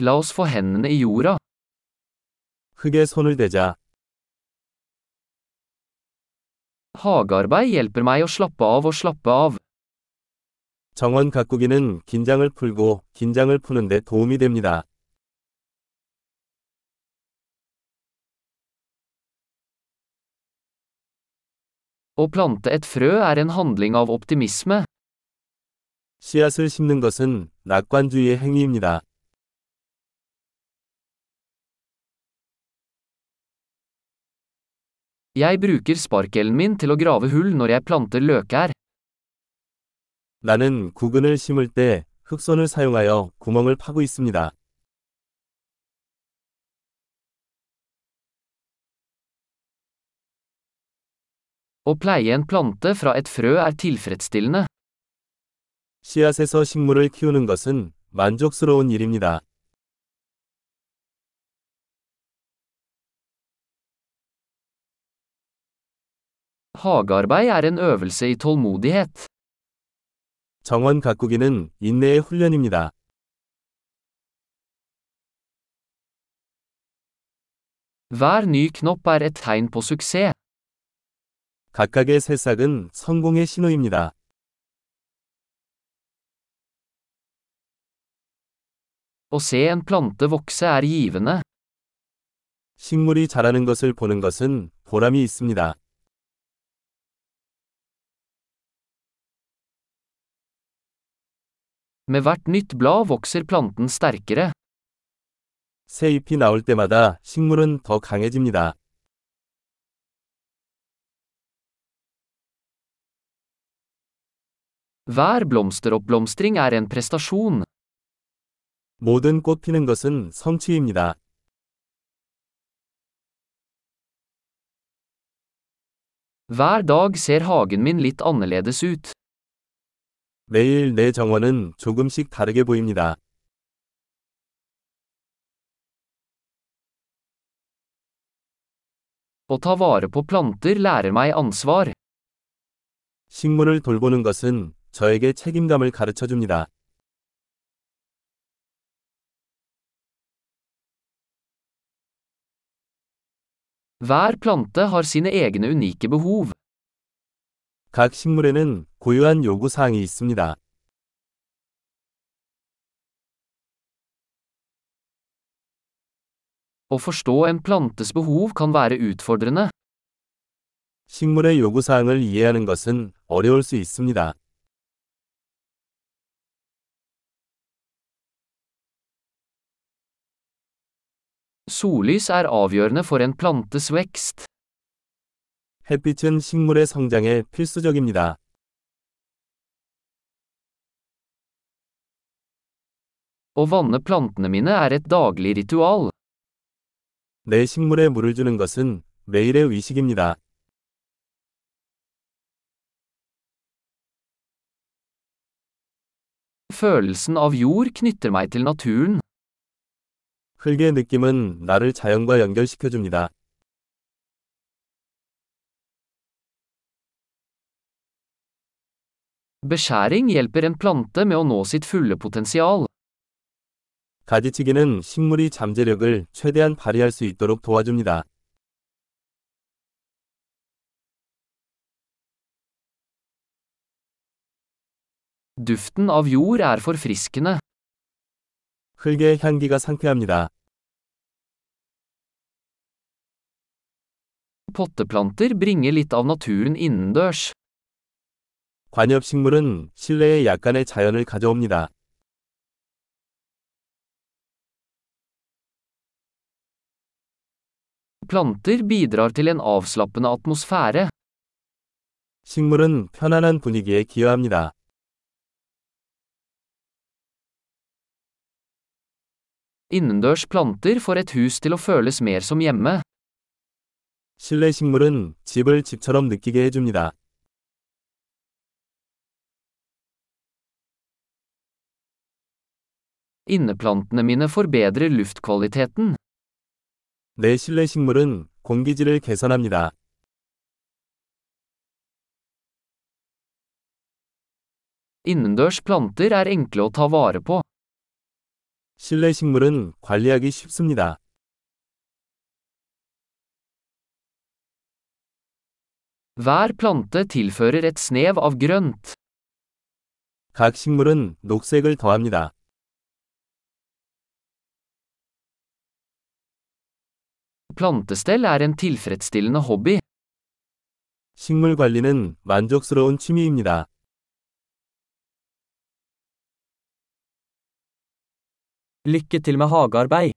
La oss få hendene i jorda. 흙에 손을 대자. Hagearbeid hjelper meg å slappe av og slappe av. 정원 가꾸기는 긴장을 풀고 긴장을 푸는 데 도움이 됩니다. Å plante et frø er en handling av optimisme. 씨앗을 심는 것은 낙관주의의 행위입니다. Jeg bruker sparkelen min til å grave hull når jeg planter løkær. 나는 구근을 심을 때 흑손을 사용하여 구멍을 파고 있습니다. Å pleie en plante fra et frø er tilfredsstillende. 씨앗에서 식물을 키우는 것은 만족스러운 일입니다. Hagearbeid er en øvelse i tålmodighet. 정원 가꾸기는 인내의 훈련입니다. Hver ny knopp er et tegn på suksess. 각각의 새싹은 성공의 신호입니다. Å se en plante vokse er givende. 식물이 자라는 것을 보는 것은 보람이 있습니다. Med hvert nytt blad vokser planten sterkere. 새 잎이 나올 때마다 식물은 더 강해집니다. Hver blomsteroppblomstring er en prestasjon. 모든 꽃 피는 것은 성취입니다. Hver dag ser hagen min litt annerledes ut. 매일 내 정원은 조금씩 다르게 보입니다. Å ta vare på planter lærer meg ansvar. 식물을 돌보는 것은 저에게 책임감을 가르쳐 줍니다. Hver plante har sine egne unike behov. 각 식물에는 고유한 요구 사항이 있습니다. Å forstå en plantes behov kan være utfordrende. 식물의 요구 사항을 이해하는 것은 어려울 수 있습니다. Sollys er avgjørende for en plantes vekst. 햇빛은 식물의 성장에 필수적입니다. Å vanne plantene mine er et daglig ritual. 내 식물에 물을 주는 것은 매일의 의식입니다. Følelsen av jord knytter meg til naturen. 흙의 느낌은 나를 자연과 연결시켜 줍니다. Beskjæring hjelper en plante med å nå sitt fulle potensial. 가지치기는 식물이 잠재력을 최대한 발휘할 수 있도록 도와줍니다. Duften av jord er forfriskende. 흙의 향기가 상쾌합니다. Potteplanter bringer litt av naturen innendørs. 관엽식물은 실내에 약간의 자연을 가져옵니다. Planter bidrar til en avslappende atmosfære. 식물은 편안한 분위기에 기여합니다. Innendørs planter får et hus til å føles mer som hjemme. 실내 식물은 집을 집처럼 느끼게 해줍니다. Inneplantene mine forbedrer luftkvaliteten. 내 실내 식물은 공기질을 개선합니다. Innendørs planter er enkle å ta vare på. 실내 식물은 관리하기 쉽습니다. Hver plante tilfører et snev av grønt. 각 식물은 녹색을 더합니다. Plantestell er en tilfredsstillende hobby. 식물 관리는 만족스러운 취미입니다. Lykke til med hagearbeid.